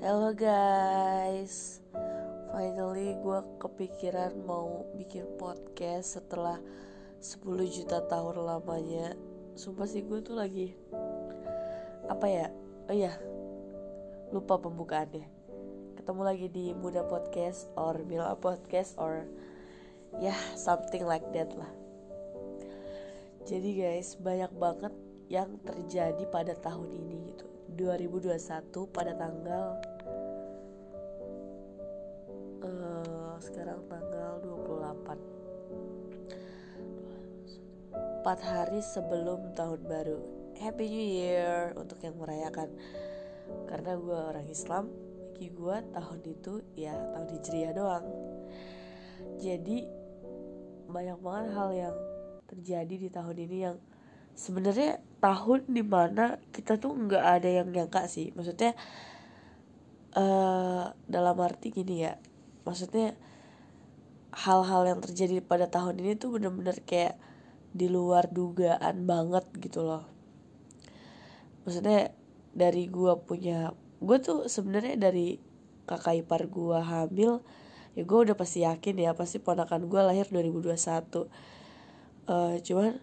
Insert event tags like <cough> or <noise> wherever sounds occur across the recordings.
Halo guys. Finally gue kepikiran mau bikin podcast setelah 10 juta tahun lamanya. Sumpah sih gue tuh lagi Apa ya? Oh iya Lupa pembukaannya. Ketemu lagi di Muda Podcast Or Mila Podcast Or Ya yeah, something like that lah. Jadi guys banyak banget yang terjadi pada tahun ini gitu 2021 pada tanggal uh, sekarang tanggal 28 4 hari sebelum tahun baru. Happy New Year untuk yang merayakan. Karena gue orang Islam bagi gue tahun itu ya tahun Hijriah doang. Jadi banyak banget hal yang terjadi di tahun ini yang sebenarnya tahun di mana kita tuh nggak ada yang nyangka sih. Maksudnya uh, dalam arti gini ya. Maksudnya hal-hal yang terjadi pada tahun ini tuh bener-bener kayak di luar dugaan banget gitu loh. Maksudnya dari gua punya gue tuh sebenarnya dari kakak ipar gua hamil ya gue udah pasti yakin ya pasti ponakan gue lahir 2021 uh, cuman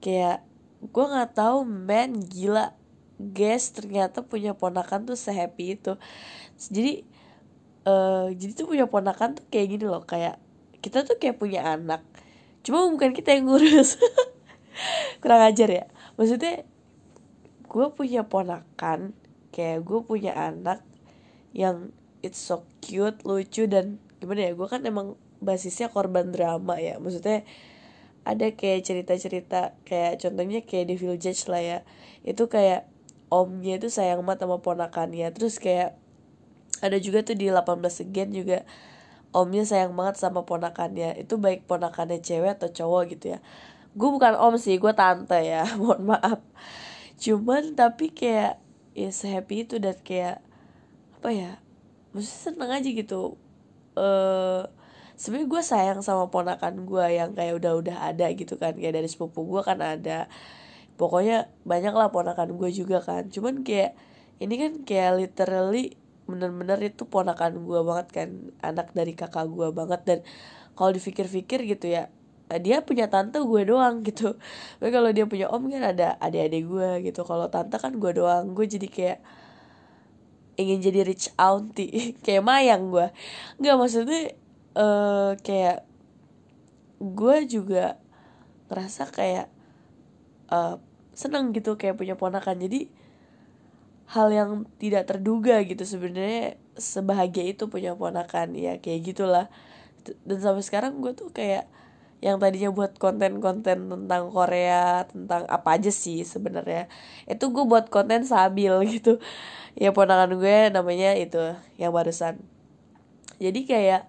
kayak gue nggak tahu man gila. Guys ternyata punya ponakan tuh sehappy itu. Jadi uh, jadi tuh punya ponakan tuh kayak gini loh kayak kita tuh kayak punya anak. Cuma bukan kita yang ngurus. <laughs> Kurang ajar ya? Maksudnya gue punya ponakan kayak gue punya anak yang it's so cute lucu dan gimana ya? Gue kan emang basisnya korban drama ya. Maksudnya ada kayak cerita-cerita kayak contohnya kayak Devil Judge lah ya. Itu kayak omnya itu sayang banget sama ponakannya. Terus kayak ada juga tuh di 18 again juga omnya sayang banget sama ponakannya. Itu baik ponakannya cewek atau cowok gitu ya. Gue bukan om sih gue tante ya <laughs> mohon maaf. Cuman tapi kayak ya sehappy itu dan kayak apa ya mesti seneng aja gitu. Eh uh, sebenarnya gue sayang sama ponakan gue yang kayak udah-udah ada gitu kan. Kayak dari sepupu gue kan ada. Pokoknya banyak lah ponakan gue juga kan. Cuman kayak ini kan kayak literally bener-bener itu ponakan gue banget kan. Anak dari kakak gue banget. Dan kalau dipikir-pikir gitu ya dia punya tante gue doang gitu. Tapi kalau dia punya om kan ada adik-adik gue gitu. Kalau tante kan gue doang. Gue jadi kayak ingin jadi rich auntie. <laughs> Kayak mayang gue nggak maksudnya uh, kayak gue juga ngerasa kayak uh, seneng gitu kayak punya ponakan. Jadi hal yang tidak terduga gitu sebenarnya sebahagia itu punya ponakan. Ya kayak gitulah. Dan sampai sekarang gue tuh kayak yang tadinya buat konten-konten tentang Korea tentang apa aja sih sebenarnya itu gue buat konten sabil <laughs> gitu. Ya ponakan gue namanya itu yang barusan. Jadi kayak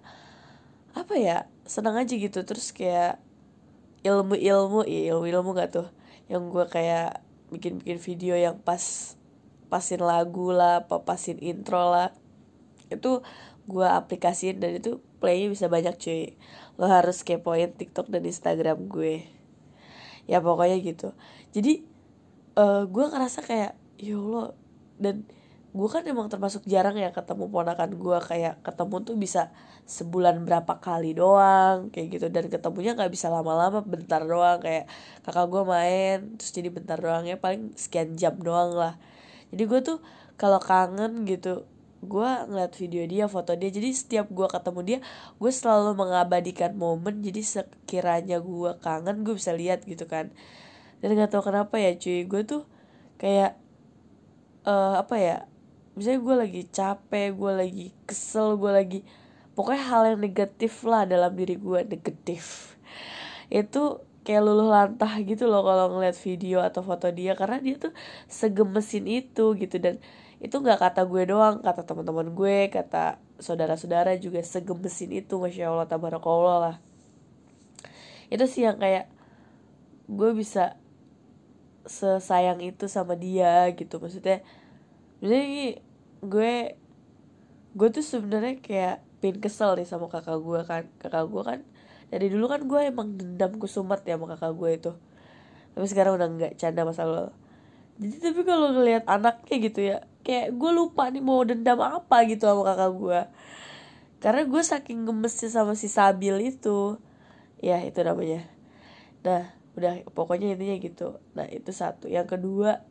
apa ya senang aja gitu. Terus kayak ilmu-ilmu ya ilmu-ilmu gak tuh? Yang gue kayak bikin-bikin video yang pas pasin lagu lah apa pasin intro lah. Itu gue aplikasiin dan itu playnya bisa banyak cuy. Lo harus kepoin tiktok dan instagram gue. Ya pokoknya gitu. Jadi uh, gue ngerasa kayak ya allah dan gue kan emang termasuk jarang ya ketemu ponakan gue kayak ketemu tuh bisa sebulan berapa kali doang kayak gitu. Dan ketemunya nggak bisa lama-lama bentar doang kayak kakak gue main terus jadi bentar doang ya paling sekian jam doang lah. Jadi gue tuh kalau kangen gitu gue ngeliat video dia foto dia jadi setiap gue ketemu dia gue selalu mengabadikan momen jadi sekiranya gue kangen gue bisa lihat gitu kan. Dan nggak tahu kenapa ya cuy gue tuh kayak uh, apa ya misalnya gue lagi capek gue lagi kesel gue lagi pokoknya hal yang negatif lah dalam diri gue negatif. Itu kayak luluh lantah gitu loh kalau ngeliat video atau foto dia karena dia tuh segemesin itu gitu. Dan itu nggak kata gue doang kata teman-teman gue kata saudara-saudara juga segemesin itu masya allah tabarakallah lah. Itu sih yang kayak gue bisa sesayang itu sama dia gitu. Maksudnya maksudnya gue gue tuh sebenarnya kayak pin kesel nih sama kakak gue kan. Kakak gue kan dari dulu kan gue emang dendam kusumat ya sama kakak gue itu. Tapi sekarang udah nggak canda masa lalu. Jadi tapi kalau ngelihat anaknya gitu ya kayak gue lupa nih mau dendam apa gitu sama kakak gue. Karena gue saking gemesnya sama si Sabil itu. Ya itu namanya. Nah udah pokoknya intinya gitu. Nah itu satu. Yang kedua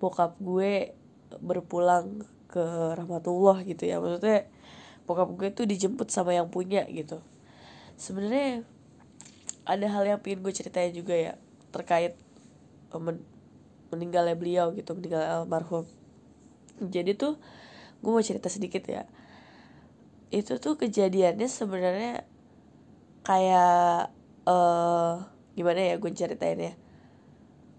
bokap gue berpulang ke rahmatullah gitu ya. Maksudnya bokap gue tuh dijemput sama yang punya gitu. Sebenarnya ada hal yang pengen gue ceritain juga ya terkait eh, men meninggalnya beliau gitu meninggal almarhum. Jadi tuh gue mau cerita sedikit ya. Itu tuh kejadiannya sebenarnya kayak uh, gimana ya gue ceritain ya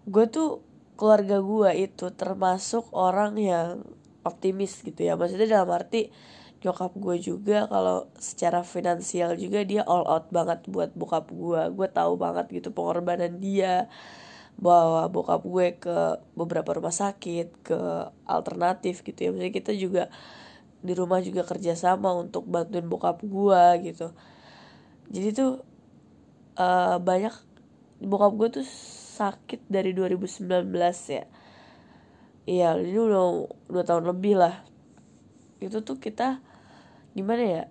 gue tuh keluarga gue itu termasuk orang yang optimis gitu ya. Maksudnya dalam arti nyokap gue juga kalau secara finansial juga dia all out banget buat bokap gue gue tahu banget gitu pengorbanan dia bawa bokap gue ke beberapa rumah sakit ke alternatif gitu ya. Maksudnya kita juga di rumah juga kerjasama untuk bantuin bokap gue gitu. Jadi tuh uh, banyak bokap gue tuh sakit dari 2019 ya. Iya ini udah dua tahun lebih lah. Itu tuh kita gimana ya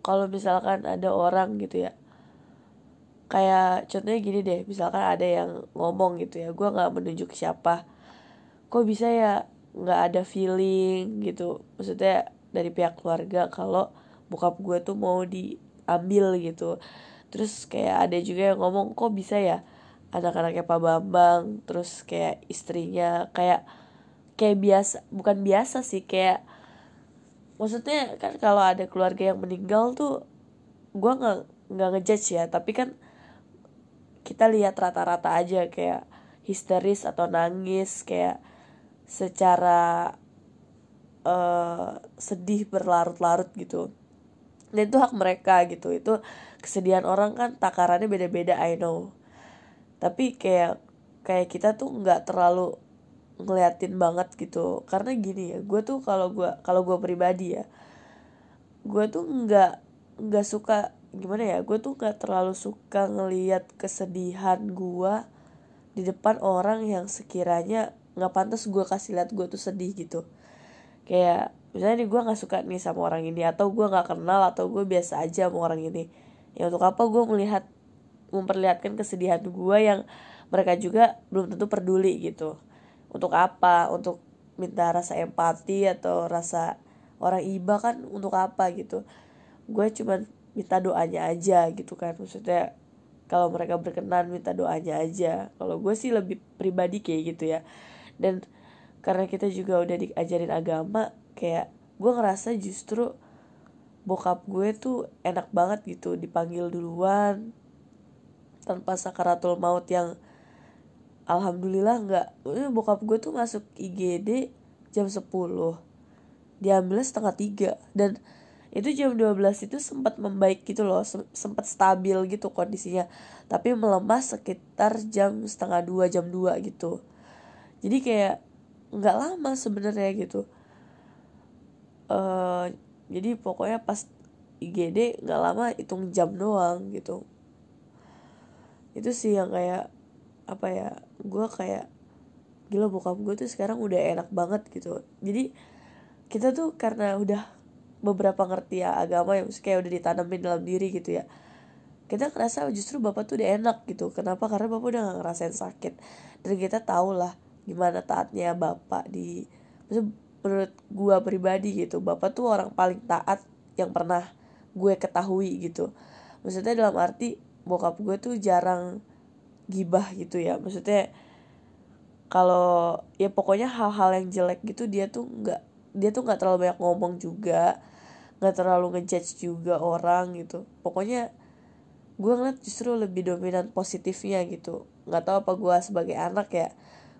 kalau misalkan ada orang gitu ya kayak contohnya gini deh misalkan ada yang ngomong gitu ya gue nggak menunjuk siapa. Kok bisa ya nggak ada feeling gitu. Maksudnya dari pihak keluarga kalau bokap gue tuh mau diambil gitu. Terus kayak ada juga yang ngomong kok bisa ya anak-anaknya Pak Bambang terus kayak istrinya kayak kayak biasa bukan biasa sih kayak maksudnya kan kalau ada keluarga yang meninggal tuh gue nggak nggak ngejudge ya tapi kan kita lihat rata-rata aja kayak histeris atau nangis kayak secara uh, sedih berlarut-larut gitu. Dan itu hak mereka gitu itu kesedihan orang kan takarannya beda-beda I know tapi kayak kayak kita tuh nggak terlalu ngeliatin banget gitu. Karena gini ya gue tuh kalau gue kalau gue pribadi ya gue tuh nggak nggak suka gimana ya gue tuh nggak terlalu suka ngeliat kesedihan gue di depan orang yang sekiranya nggak pantas gue kasih lihat gue tuh sedih gitu. Kayak misalnya nih gue nggak suka nih sama orang ini atau gue nggak kenal atau gue biasa aja sama orang ini. Ya untuk apa gue melihat memperlihatkan kesedihan gue yang mereka juga belum tentu peduli gitu. Untuk apa? Untuk minta rasa empati atau rasa orang iba kan untuk apa gitu. Gue cuman minta doanya aja gitu kan. Maksudnya kalau mereka berkenan minta doanya aja. Kalau gue sih lebih pribadi kayak gitu ya. Dan karena kita juga udah diajarin agama kayak gue ngerasa justru bokap gue tuh enak banget gitu dipanggil duluan tanpa sakaratul maut yang alhamdulillah nggak bokap gue tuh masuk IGD jam 10 diambil setengah tiga. Dan itu jam 12 itu sempat membaik gitu loh sempat stabil gitu kondisinya. Tapi melemah sekitar jam setengah dua jam 2 gitu. Jadi kayak nggak lama sebenarnya gitu. Uh, jadi pokoknya pas IGD nggak lama hitung jam doang gitu itu sih yang kayak apa ya gue kayak gila bokap gue tuh sekarang udah enak banget gitu. Jadi kita tuh karena udah beberapa ngerti ya agama yang kayak udah ditanamin dalam diri gitu ya kita ngerasa justru bapak tuh udah enak gitu. Kenapa? Karena bapak udah gak ngerasain sakit. Dan kita tau lah gimana taatnya bapak di menurut gue pribadi gitu bapak tuh orang paling taat yang pernah gue ketahui gitu. Maksudnya dalam arti bokap gue tuh jarang gibah gitu ya. Maksudnya kalau ya pokoknya hal-hal yang jelek gitu dia tuh nggak dia tuh nggak terlalu banyak ngomong juga nggak terlalu ngejudge juga orang gitu. Pokoknya gue ngeliat justru lebih dominan positifnya gitu. Nggak tahu apa gue sebagai anak ya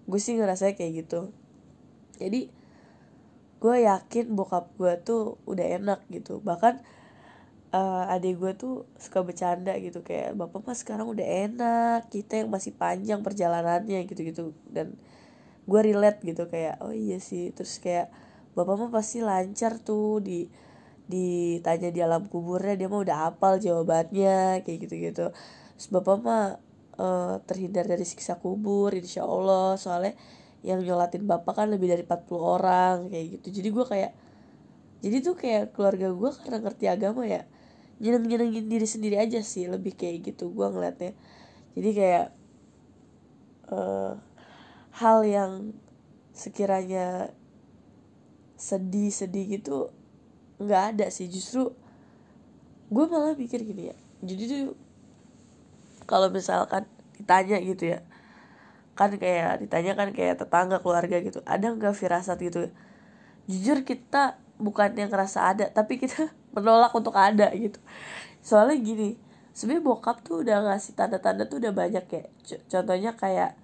gue sih ngerasa kayak gitu. Jadi gue yakin bokap gue tuh udah enak gitu. Bahkan uh, adik gue tuh suka bercanda gitu kayak bapak mas sekarang udah enak kita yang masih panjang perjalanannya gitu gitu dan gue relate gitu kayak oh iya sih terus kayak bapak mah pasti lancar tuh di ditanya di alam kuburnya dia mah udah hafal jawabannya kayak gitu gitu terus bapak mah uh, terhindar dari siksa kubur insya Allah. Soalnya yang nyolatin bapak kan lebih dari 40 orang kayak gitu. Jadi gue kayak jadi tuh kayak keluarga gue karena ngerti agama ya nyeneng nyenengin diri sendiri aja sih lebih kayak gitu gue ngeliatnya. Jadi kayak uh, hal yang sekiranya sedih sedih gitu nggak ada sih. Justru gue malah mikir gini ya jadi tuh kalau misalkan ditanya gitu ya kan kayak ditanya kan kayak tetangga keluarga gitu ada nggak firasat gitu? Jujur kita bukan yang ngerasa ada tapi kita menolak untuk ada gitu. Soalnya gini sebenarnya bokap tuh udah ngasih tanda-tanda tuh udah banyak kayak contohnya kayak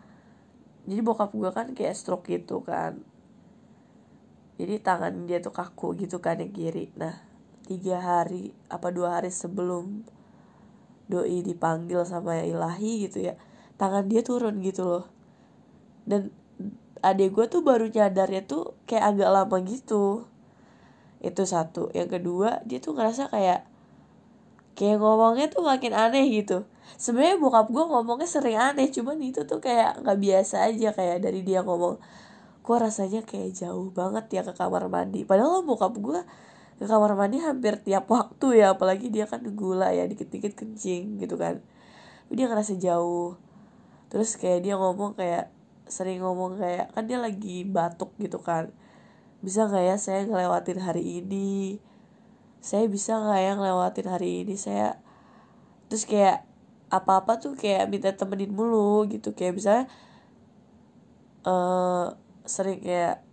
jadi bokap gue kan kayak stroke gitu kan. Jadi tangan dia tuh kaku gitu kan yang kiri. Nah tiga hari apa dua hari sebelum doi dipanggil sama ilahi gitu ya tangan dia turun gitu loh. Dan adik gue tuh baru nyadarnya tuh kayak agak lama gitu itu satu. Yang kedua dia tuh ngerasa kayak kayak ngomongnya tuh makin aneh gitu. Sebenarnya bokap gue ngomongnya sering aneh cuman itu tuh kayak nggak biasa aja kayak dari dia ngomong gue rasanya kayak jauh banget ya ke kamar mandi. Padahal bokap gue ke kamar mandi hampir tiap waktu ya apalagi dia kan gula ya dikit-dikit kencing gitu kan. Dia ngerasa jauh. Terus kayak dia ngomong kayak sering ngomong kayak kan dia lagi batuk gitu kan bisa nggak ya saya ngelewatin hari ini? Saya bisa nggak ya ngelewatin hari ini? Saya terus kayak apa-apa tuh kayak minta temenin mulu gitu. Kayak misalnya uh, sering kayak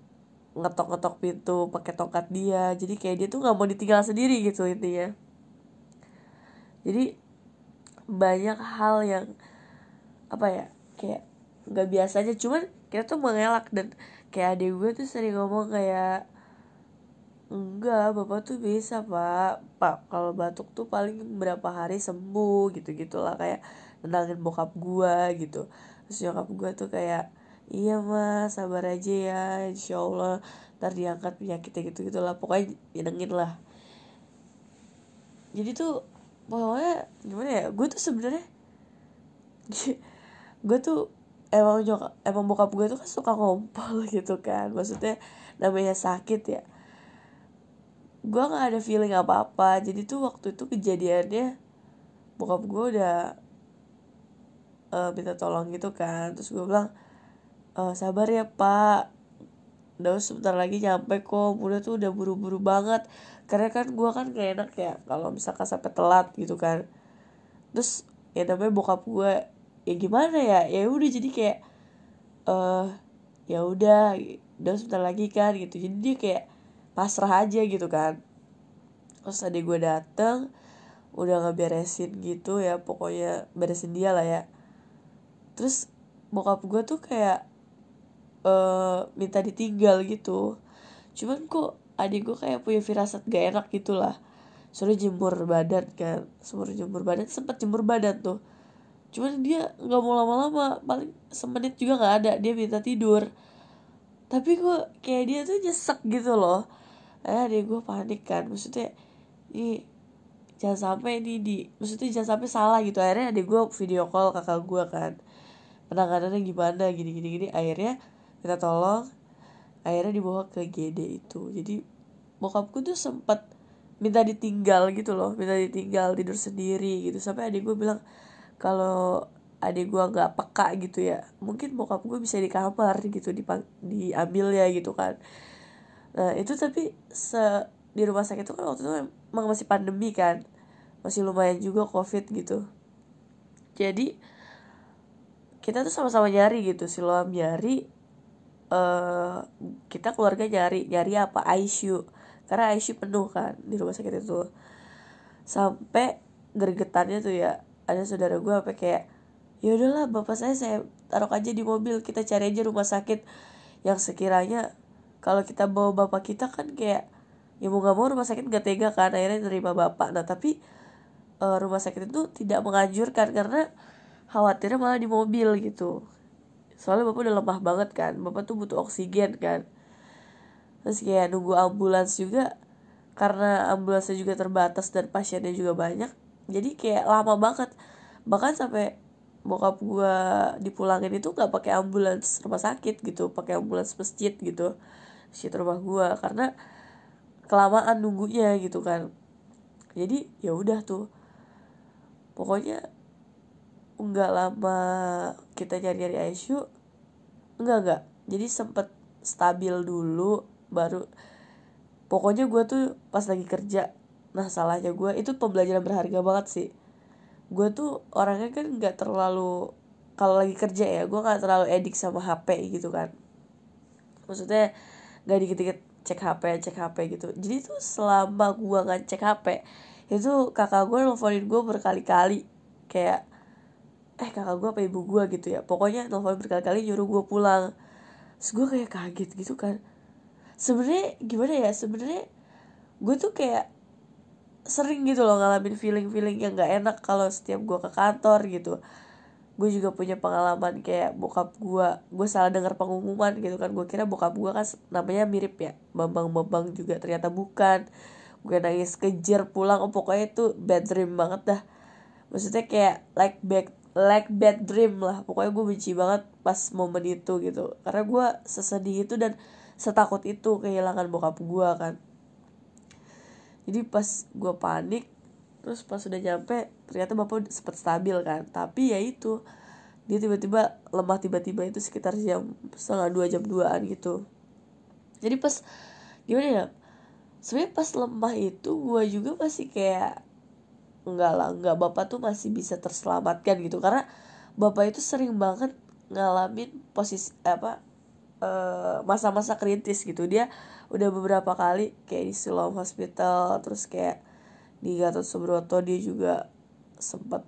ngetok-ngetok pintu pakai tongkat dia. Jadi kayak dia tuh nggak mau ditinggal sendiri gitu intinya. Jadi banyak hal yang apa ya kayak nggak biasanya cuman kita tuh mengelak dan kayak adik gue tuh sering ngomong kayak enggak bapak tuh bisa pak. Pak kalau batuk tuh paling berapa hari sembuh gitu gitulah kayak nenangin bokap gue gitu. Terus nyokap gue tuh kayak iya mas sabar aja ya insya Allah ntar diangkat penyakitnya gitu gitulah pokoknya nyenengin lah. Jadi tuh pokoknya gimana ya gue tuh sebenarnya <laughs> gue tuh emang nyokap emang bokap gue tuh kan suka ngompol <laughs> gitu kan. Maksudnya namanya sakit ya. Gue nggak ada feeling apa apa jadi tuh waktu itu kejadiannya bokap gue udah uh, minta tolong gitu kan. Terus gue bilang e, sabar ya pak. Udah sebentar lagi nyampe kok. Udah tuh udah buru-buru banget. Karena kan gue kan gak enak ya kalau misalkan sampai telat gitu kan. Terus ya namanya bokap gue ya gimana ya? Ya udah jadi kayak eh uh, ya udah udah sebentar lagi kan gitu. Jadi dia kayak pasrah aja gitu kan. Terus tadi gue dateng udah ngeberesin gitu ya pokoknya beresin dia lah ya. Terus bokap gue tuh kayak uh, minta ditinggal gitu. Cuman kok adik gue kayak punya firasat gak enak gitu lah. Suruh jemur badan kan suruh jemur badan sempet jemur badan tuh cuman dia nggak mau lama-lama paling semenit juga nggak ada dia minta tidur. Tapi kok kayak dia tuh nyesek gitu loh. Eh dia gue panik kan maksudnya ini jangan sampai ini di maksudnya jangan sampai salah gitu akhirnya ada gue video call kakak gue kan. Penanganannya gimana gini gini gini akhirnya kita tolong akhirnya dibawa ke GD itu. Jadi bokapku tuh sempat minta ditinggal gitu loh minta ditinggal tidur sendiri gitu. Sampai adik gue bilang kalau adik gue nggak peka gitu ya mungkin bokap gue bisa di kamar gitu dipang diambil ya gitu kan. Nah itu tapi se di rumah sakit itu kan waktu itu emang masih pandemi kan masih lumayan juga covid gitu. Jadi kita tuh sama-sama nyari gitu si Loam nyari uh, kita keluarga nyari nyari apa? ICU karena ICU penuh kan di rumah sakit itu. Sampai gergetannya tuh ya ada saudara gue apa kayak ya udahlah bapak saya saya taruh aja di mobil kita cari aja rumah sakit. Yang sekiranya kalau kita bawa bapak kita kan kayak ya mau gak mau rumah sakit gak tega kan akhirnya nerima bapak. Nah tapi uh, rumah sakit itu tidak menganjurkan karena khawatirnya malah di mobil gitu. Soalnya bapak udah lemah banget kan bapak tuh butuh oksigen kan. Terus kayak nunggu ambulans juga karena ambulansnya juga terbatas dan pasiennya juga banyak jadi kayak lama banget. Bahkan sampai bokap gue dipulangin itu nggak pakai ambulans rumah sakit gitu pakai ambulans masjid gitu. Masjid rumah gue karena kelamaan nunggunya gitu kan. Jadi ya udah tuh. Pokoknya nggak lama kita nyari-nyari ICU enggak enggak jadi sempet stabil dulu baru pokoknya gue tuh pas lagi kerja nah salahnya gue itu pembelajaran berharga banget sih. Gue tuh orangnya kan nggak terlalu kalau lagi kerja ya gue nggak terlalu edik sama HP gitu kan. Maksudnya nggak dikit-dikit cek HP cek HP gitu. Jadi tuh selama gue nggak cek HP itu kakak gue nelfonin gue berkali-kali. Kayak eh kakak gue apa ibu gue gitu ya. Pokoknya nelfon berkali-kali nyuruh gue pulang. Terus gue kayak kaget gitu kan. Sebenarnya gimana ya? Sebenarnya gue tuh kayak sering gitu loh ngalamin feeling-feeling yang gak enak kalau setiap gue ke kantor gitu. Gue juga punya pengalaman kayak bokap gue gue salah dengar pengumuman gitu kan. Gue kira bokap gue kan namanya mirip ya bambang bambang juga. Ternyata bukan. Gue nangis kejar pulang. Oh pokoknya itu bad dream banget dah. Maksudnya kayak like bad like bad dream lah. Pokoknya gue benci banget pas momen itu gitu. Karena gue sesedih itu dan setakut itu kehilangan bokap gue kan jadi pas gue panik terus pas udah nyampe ternyata bapak sempat stabil kan. Tapi ya itu dia tiba-tiba lemah tiba-tiba itu sekitar jam setengah dua jam duaan gitu. Jadi pas gimana ya sebenarnya pas lemah itu gue juga masih kayak enggak lah enggak bapak tuh masih bisa terselamatkan gitu. Karena bapak itu sering banget ngalamin posisi apa masa-masa uh, kritis gitu. Dia udah beberapa kali kayak di Siloam Hospital terus kayak di Gatot Subroto dia juga sempat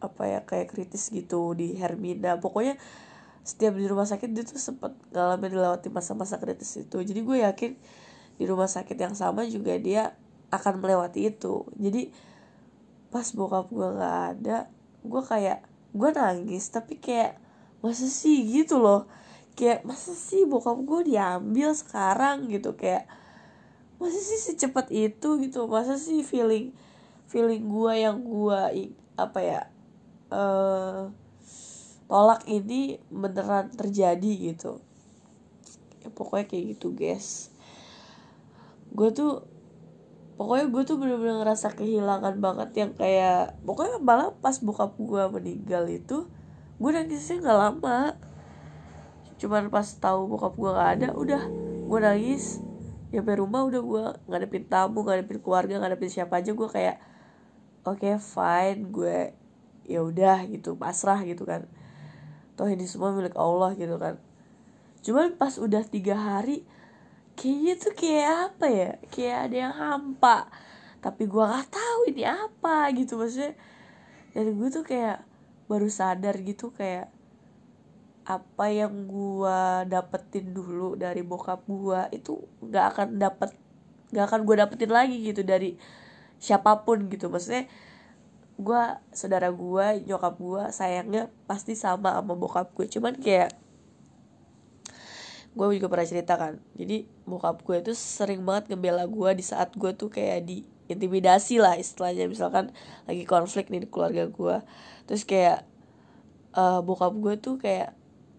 apa ya kayak kritis gitu di Hermina. Pokoknya setiap di rumah sakit dia tuh sempat ngalamin melewati masa-masa kritis itu. Jadi gue yakin di rumah sakit yang sama juga dia akan melewati itu. Jadi pas bokap gue nggak ada gue kayak gue nangis tapi kayak masa sih? Gitu loh kayak masa sih bokap gue diambil sekarang? Gitu kayak masa sih secepat itu? Gitu masa sih feeling feeling gue yang gue apa ya uh, tolak ini beneran terjadi gitu. Ya pokoknya kayak gitu guys. Gue tuh pokoknya gue tuh bener-bener ngerasa kehilangan banget yang kayak pokoknya malah pas bokap gue meninggal itu gue nangisnya nggak lama cuman pas tahu bokap gue gak ada udah. Gue nangis. Nyampe rumah udah gue ngadepin tamu ngadepin keluarga ngadepin siapa aja gue kayak oke okay, fine gue ya udah gitu. Pasrah gitu kan. Toh ini semua milik Allah gitu kan. Cuman pas udah tiga hari kayaknya tuh kayak apa ya? Kayak ada yang hampa. Tapi gue gak tahu ini apa gitu maksudnya. Dan gue tuh kayak baru sadar gitu kayak apa yang gua dapetin dulu dari bokap gua itu nggak akan dapet nggak akan gua dapetin lagi gitu dari siapa pun gitu. Maksudnya gua saudara gua nyokap gua sayangnya pasti sama sama bokap gue cuman kayak gue juga pernah cerita kan jadi bokap gue itu sering banget ngebela gue di saat gue tuh kayak di intimidasi lah istilahnya. Misalkan lagi konflik nih di keluarga gue terus kayak uh, bokap gue tuh kayak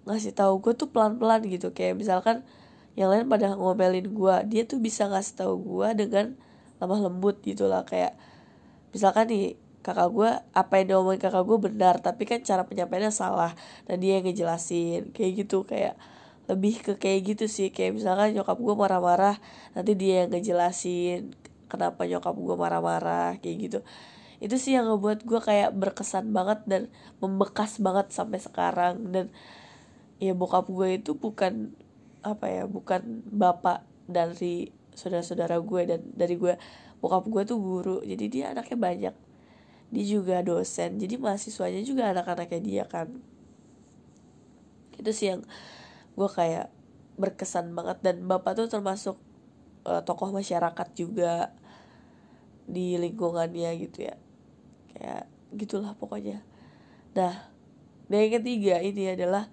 ngasih tahu gue tuh pelan-pelan gitu. Kayak misalkan yang lain pada ngomelin gue dia tuh bisa ngasih tahu gue dengan lemah lembut gitu lah. Kayak misalkan nih kakak gue apa yang diomongin kakak gue benar tapi kan cara penyampaiannya salah dan dia yang ngejelasin kayak gitu. Kayak lebih ke kayak gitu sih. Kayak misalkan nyokap gue marah-marah nanti dia yang ngejelasin kenapa nyokap gue marah-marah kayak gitu. Itu sih yang ngebuat gue kayak berkesan banget dan membekas banget sampai sekarang. Dan ya bokap gue itu bukan apa ya bukan bapak dari saudara-saudara gue dan dari gue bokap gue tuh guru jadi dia anaknya banyak. Dia juga dosen jadi mahasiswanya juga anak-anaknya dia kan. Itu sih yang gue kayak berkesan banget dan bapak tuh termasuk uh, tokoh masyarakat juga di lingkungannya gitu ya. Kayak gitulah pokoknya. Nah dan yang ketiga ini adalah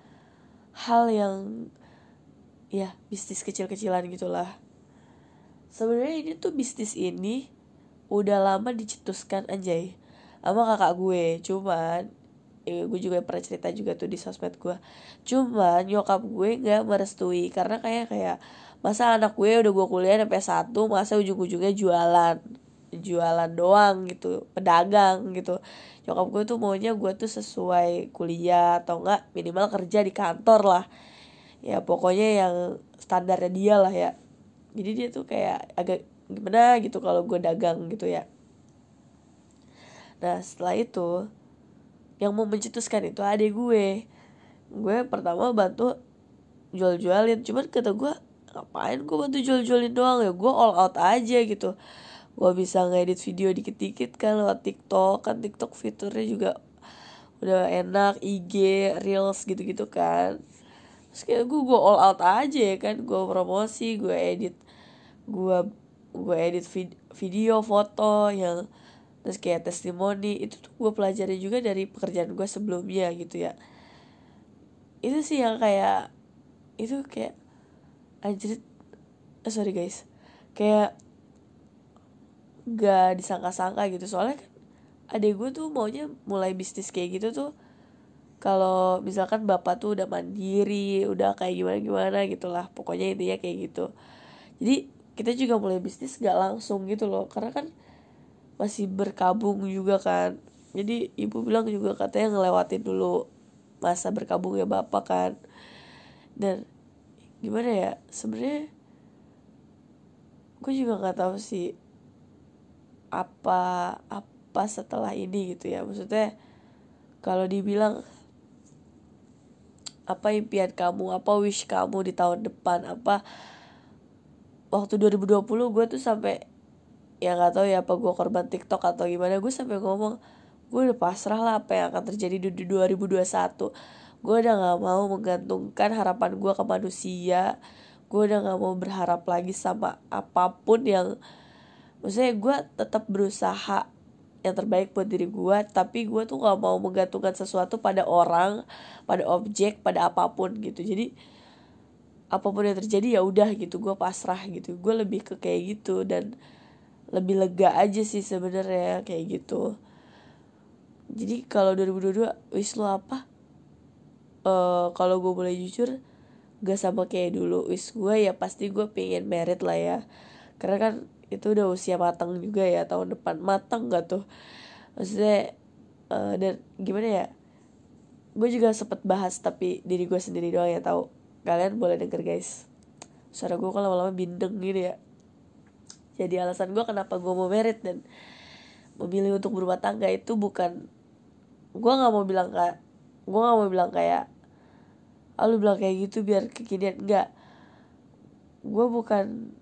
hal yang ya bisnis kecil-kecilan gitulah. Sebenarnya ini tuh bisnis ini udah lama dicetuskan anjay sama kakak gue. Cuman ya, gue juga pernah cerita juga tuh di sosmed gue. Cuma nyokap gue nggak merestui karena kayak kayak masa anak gue udah gue kuliah sampai satu masa ujung-ujungnya jualan jualan doang gitu pedagang gitu. Nyokap gue tuh maunya gue tuh sesuai kuliah atau enggak minimal kerja di kantor lah. Ya pokoknya yang standarnya dia lah ya. Jadi dia tuh kayak agak gimana gitu kalau gue dagang gitu ya. Nah setelah itu yang mau mencetuskan itu adik gue. Gue pertama bantu jual-jualin. Cuman kata gue ngapain gue bantu jual-jualin doang ya? Gue all out aja gitu gue bisa ngedit video dikit-dikit kan lewat TikTok. Kan TikTok fiturnya juga udah enak IG reels gitu-gitu kan. Terus kayak gue gue all out aja kan. Gue promosi gue edit gue gue edit vid video foto yang terus kayak testimoni. Itu tuh gue pelajari juga dari pekerjaan gue sebelumnya gitu ya. Itu sih yang kayak itu kayak anjir eh, sorry guys. Kayak gak disangka-sangka gitu. Soalnya kan adek gue tuh maunya mulai bisnis kayak gitu tuh kalau misalkan bapak tuh udah mandiri udah kayak gimana gimana gitulah. Pokoknya intinya kayak gitu. Jadi kita juga mulai bisnis gak langsung gitu loh. Karena kan masih berkabung juga kan. Jadi ibu bilang juga katanya ngelewatin dulu masa berkabung ya bapak kan. Dan gimana ya sebenarnya gue juga nggak tahu sih apa apa setelah ini gitu ya. Maksudnya kalau dibilang apa impian kamu apa wish kamu di tahun depan apa waktu 2020 gue tuh sampai ya nggak tahu ya apa gue korban TikTok atau gimana gue sampai ngomong gue udah pasrah lah apa yang akan terjadi di 2021 gue udah nggak mau menggantungkan harapan gue ke manusia. Gue udah nggak mau berharap lagi sama apa pun yang maksudnya gue tetap berusaha yang terbaik buat diri gue tapi gue tuh nggak mau menggantungkan sesuatu pada orang pada objek pada apa pun gitu. Jadi apa pun yang terjadi ya udah gitu gue pasrah gitu. Gue lebih ke kayak gitu dan lebih lega aja sih sebenarnya kayak gitu. Jadi kalau 2022 wis lo apa? Uh, kalau gue boleh jujur gak sama kayak dulu. Wis gue ya pasti gue pengen merit lah ya. Karena kan itu udah usia matang juga ya tahun depan. Matang gak tuh? Maksudnya uh, dan gimana ya? Gue juga sempet bahas tapi diri gue sendiri doang ya tahu. Kalian boleh denger guys. Suara gue kan lama-lama bindeng gitu ya. Jadi alasan gue kenapa gue mau merit dan memilih untuk berumah tangga itu bukan gue nggak mau bilang kayak gue nggak mau bilang kayak ah, lu bilang kayak gitu biar kekinian. Enggak gue bukan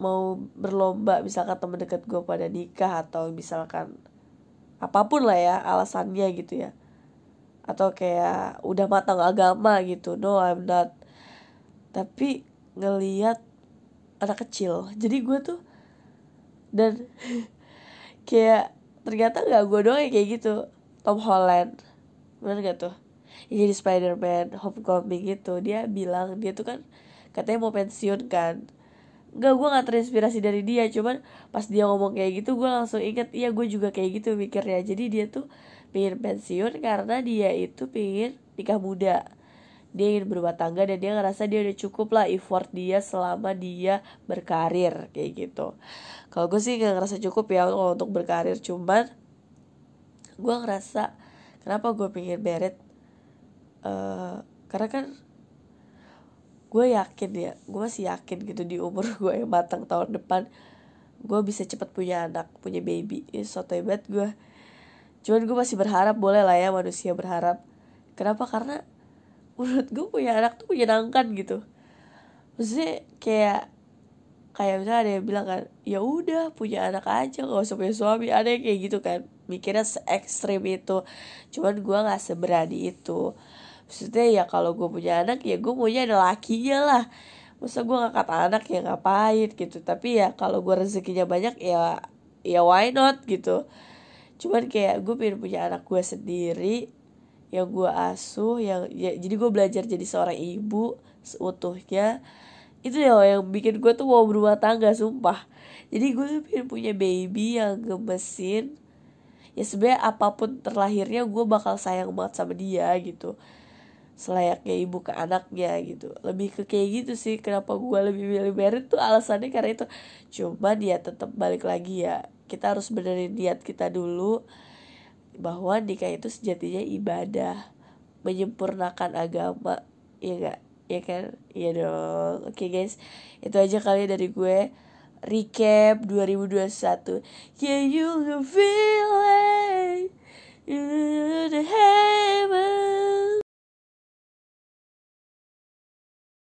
mau berlomba misalkan temen deket gue pada nikah atau misalkan apa pun lah ya alasannya gitu ya. Atau kayak udah matang agama gitu. No I'm not. Tapi ngeliat anak kecil. Jadi gue tuh dan <laughs> kayak ternyata nggak gue doang kayak gitu. Tom Holland. Bener gak tuh? Yang jadi Spider-Man Homecoming gitu. Dia bilang dia tuh kan katanya mau pensiun kan Gak gue gak terinspirasi dari dia. Cuman pas dia ngomong kayak gitu Gue langsung inget Iya gue juga kayak gitu mikirnya. Jadi dia tuh pengen pensiun Karena dia itu pengen nikah muda. Dia ingin berubah tangga dan dia ngerasa dia udah cukup lah effort dia selama dia berkarir kayak gitu. Kalau gue sih gak ngerasa cukup ya untuk berkarir. Cuman gue ngerasa kenapa gue pengen beret uh, karena kan gue yakin ya gue masih yakin gitu di umur <laughs> gue yang matang tahun depan gue bisa cepet punya anak punya baby. Ini soto hebat gue cuman gue masih berharap boleh lah ya manusia berharap. Kenapa? Karena menurut gue punya anak tuh menyenangkan gitu. Maksudnya kayak kayak misalnya ada yang bilang kan ya udah punya anak aja gak usah punya suami. Ada yang kayak gitu kan mikirnya se ekstrim itu. Cuman gue nggak seberani itu maksudnya ya kalau gue punya anak ya gue punya lakinya lah. Masa gue ngangkat anak ya ngapain gitu. Tapi ya kalau gue rezekinya banyak ya ya why not gitu. Cuman kayak gue pengen punya anak gue sendiri yang gue asuh yang ya, jadi gue belajar jadi seorang ibu seutuhnya. Itu ya yang bikin gue tuh mau berumah tangga sumpah. Jadi gue pengen punya baby yang gemesin. Ya sebenarnya apa pun terlahirnya gue bakal sayang banget sama dia gitu selayaknya ibu ke anaknya gitu. Lebih ke kayak gitu sih kenapa gue lebih milih Merit tuh alasannya karena itu. Cuma dia tetap balik lagi ya. Kita harus benerin niat kita dulu bahwa nikah itu sejatinya ibadah menyempurnakan agama ya gak ya kan? Ya dong. Oke okay, guys. Itu aja kali ya dari gue. Recap 2021 yeah you feel it you the heaven.